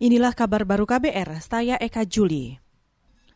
Inilah kabar baru KBR, saya Eka Juli.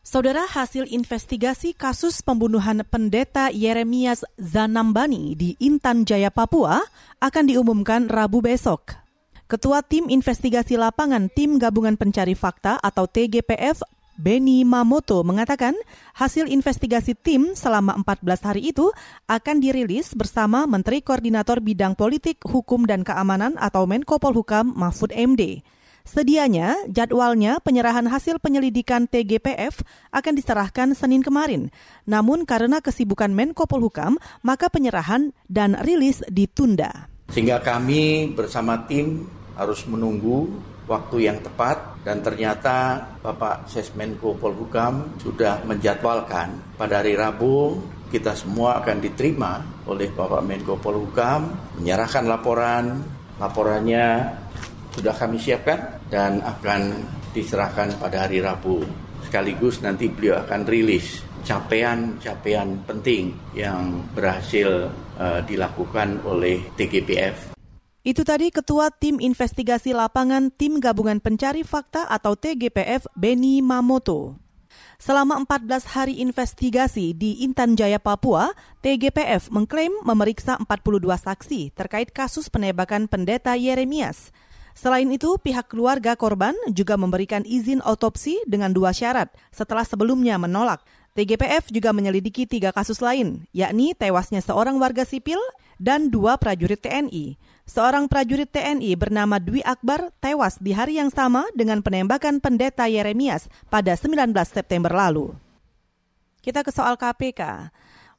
Saudara hasil investigasi kasus pembunuhan pendeta Yeremias Zanambani di Intan Jaya, Papua akan diumumkan Rabu besok. Ketua Tim Investigasi Lapangan Tim Gabungan Pencari Fakta atau TGPF Beni Mamoto mengatakan hasil investigasi tim selama 14 hari itu akan dirilis bersama Menteri Koordinator Bidang Politik, Hukum dan Keamanan atau Menko Polhukam Mahfud MD. Sedianya, jadwalnya penyerahan hasil penyelidikan TGPF akan diserahkan Senin kemarin. Namun karena kesibukan Menko Polhukam, maka penyerahan dan rilis ditunda. Sehingga kami bersama tim harus menunggu waktu yang tepat dan ternyata Bapak Sesmenko Polhukam sudah menjadwalkan pada hari Rabu kita semua akan diterima oleh Bapak Menko Polhukam menyerahkan laporan laporannya sudah kami siapkan dan akan diserahkan pada hari Rabu. Sekaligus nanti beliau akan rilis capaian-capaian penting yang berhasil uh, dilakukan oleh TGPF. Itu tadi Ketua Tim Investigasi Lapangan Tim Gabungan Pencari Fakta atau TGPF Beni Mamoto. Selama 14 hari investigasi di Intan Jaya, Papua, TGPF mengklaim memeriksa 42 saksi terkait kasus penembakan pendeta Yeremias. Selain itu, pihak keluarga korban juga memberikan izin otopsi dengan dua syarat setelah sebelumnya menolak. TGPF juga menyelidiki tiga kasus lain, yakni tewasnya seorang warga sipil dan dua prajurit TNI. Seorang prajurit TNI bernama Dwi Akbar tewas di hari yang sama dengan penembakan pendeta Yeremias pada 19 September lalu. Kita ke soal KPK.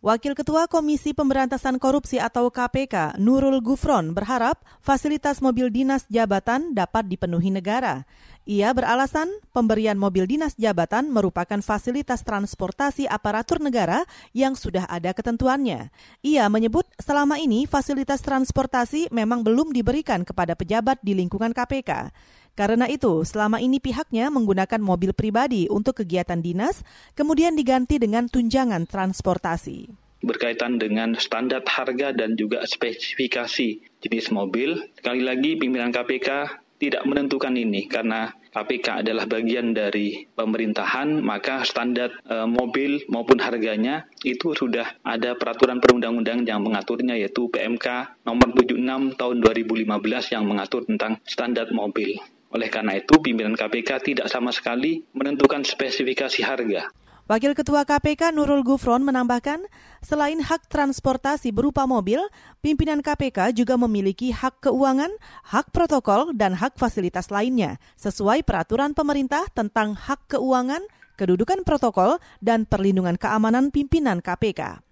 Wakil Ketua Komisi Pemberantasan Korupsi atau KPK, Nurul Gufron, berharap fasilitas mobil dinas jabatan dapat dipenuhi negara. Ia beralasan pemberian mobil dinas jabatan merupakan fasilitas transportasi aparatur negara yang sudah ada ketentuannya. Ia menyebut selama ini fasilitas transportasi memang belum diberikan kepada pejabat di lingkungan KPK. Karena itu, selama ini pihaknya menggunakan mobil pribadi untuk kegiatan dinas, kemudian diganti dengan tunjangan transportasi. Berkaitan dengan standar harga dan juga spesifikasi jenis mobil, sekali lagi pimpinan KPK tidak menentukan ini karena KPK adalah bagian dari pemerintahan, maka standar e, mobil maupun harganya itu sudah ada peraturan perundang-undang yang mengaturnya yaitu PMK nomor 76 tahun 2015 yang mengatur tentang standar mobil. Oleh karena itu, pimpinan KPK tidak sama sekali menentukan spesifikasi harga. Wakil Ketua KPK Nurul Gufron menambahkan, selain hak transportasi berupa mobil, pimpinan KPK juga memiliki hak keuangan, hak protokol, dan hak fasilitas lainnya, sesuai peraturan pemerintah tentang hak keuangan, kedudukan protokol, dan perlindungan keamanan pimpinan KPK.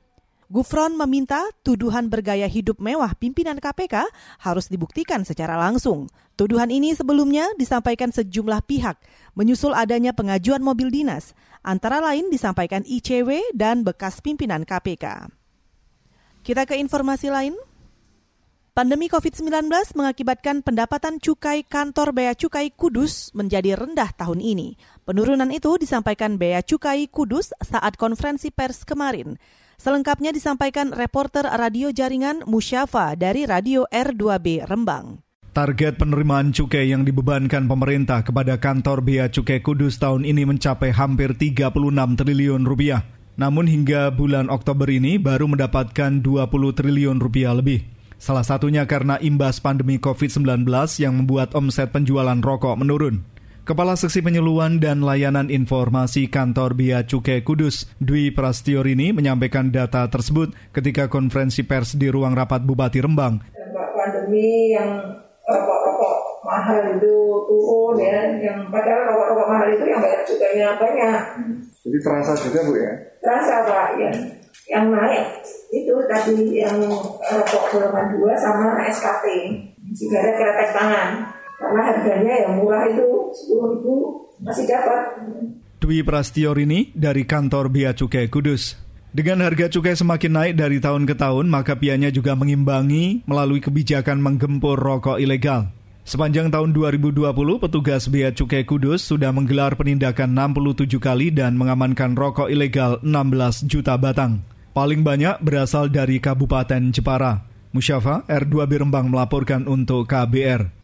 Gufron meminta tuduhan bergaya hidup mewah pimpinan KPK harus dibuktikan secara langsung. Tuduhan ini sebelumnya disampaikan sejumlah pihak menyusul adanya pengajuan mobil dinas, antara lain disampaikan ICW dan bekas pimpinan KPK. Kita ke informasi lain. Pandemi COVID-19 mengakibatkan pendapatan cukai kantor Bea Cukai Kudus menjadi rendah tahun ini. Penurunan itu disampaikan Bea Cukai Kudus saat konferensi pers kemarin. Selengkapnya disampaikan reporter radio jaringan Musyafa dari Radio R2B Rembang. Target penerimaan cukai yang dibebankan pemerintah kepada kantor Bea Cukai Kudus tahun ini mencapai hampir 36 triliun rupiah. Namun hingga bulan Oktober ini baru mendapatkan 20 triliun rupiah lebih. Salah satunya karena imbas pandemi COVID-19 yang membuat omset penjualan rokok menurun. Kepala Seksi Penyeluan dan Layanan Informasi Kantor Bea Cukai Kudus, Dwi Prastiorini menyampaikan data tersebut ketika konferensi pers di ruang rapat Bupati Rembang. Pandemi yang rokok-rokok mahal itu turun ya, yang padahal rokok-rokok mahal itu yang bayar cukainya banyak. Jadi terasa juga Bu ya? Terasa Pak, ya. Yang naik itu tadi yang rokok golongan 2 sama SKP, sigaret kretek tangan karena harganya yang murah itu 10 ribu masih dapat. Dwi Prastiorini dari kantor Bea Cukai Kudus. Dengan harga cukai semakin naik dari tahun ke tahun, maka pihaknya juga mengimbangi melalui kebijakan menggempur rokok ilegal. Sepanjang tahun 2020, petugas Bea Cukai Kudus sudah menggelar penindakan 67 kali dan mengamankan rokok ilegal 16 juta batang. Paling banyak berasal dari Kabupaten Jepara. Musyafa R2 Birembang melaporkan untuk KBR.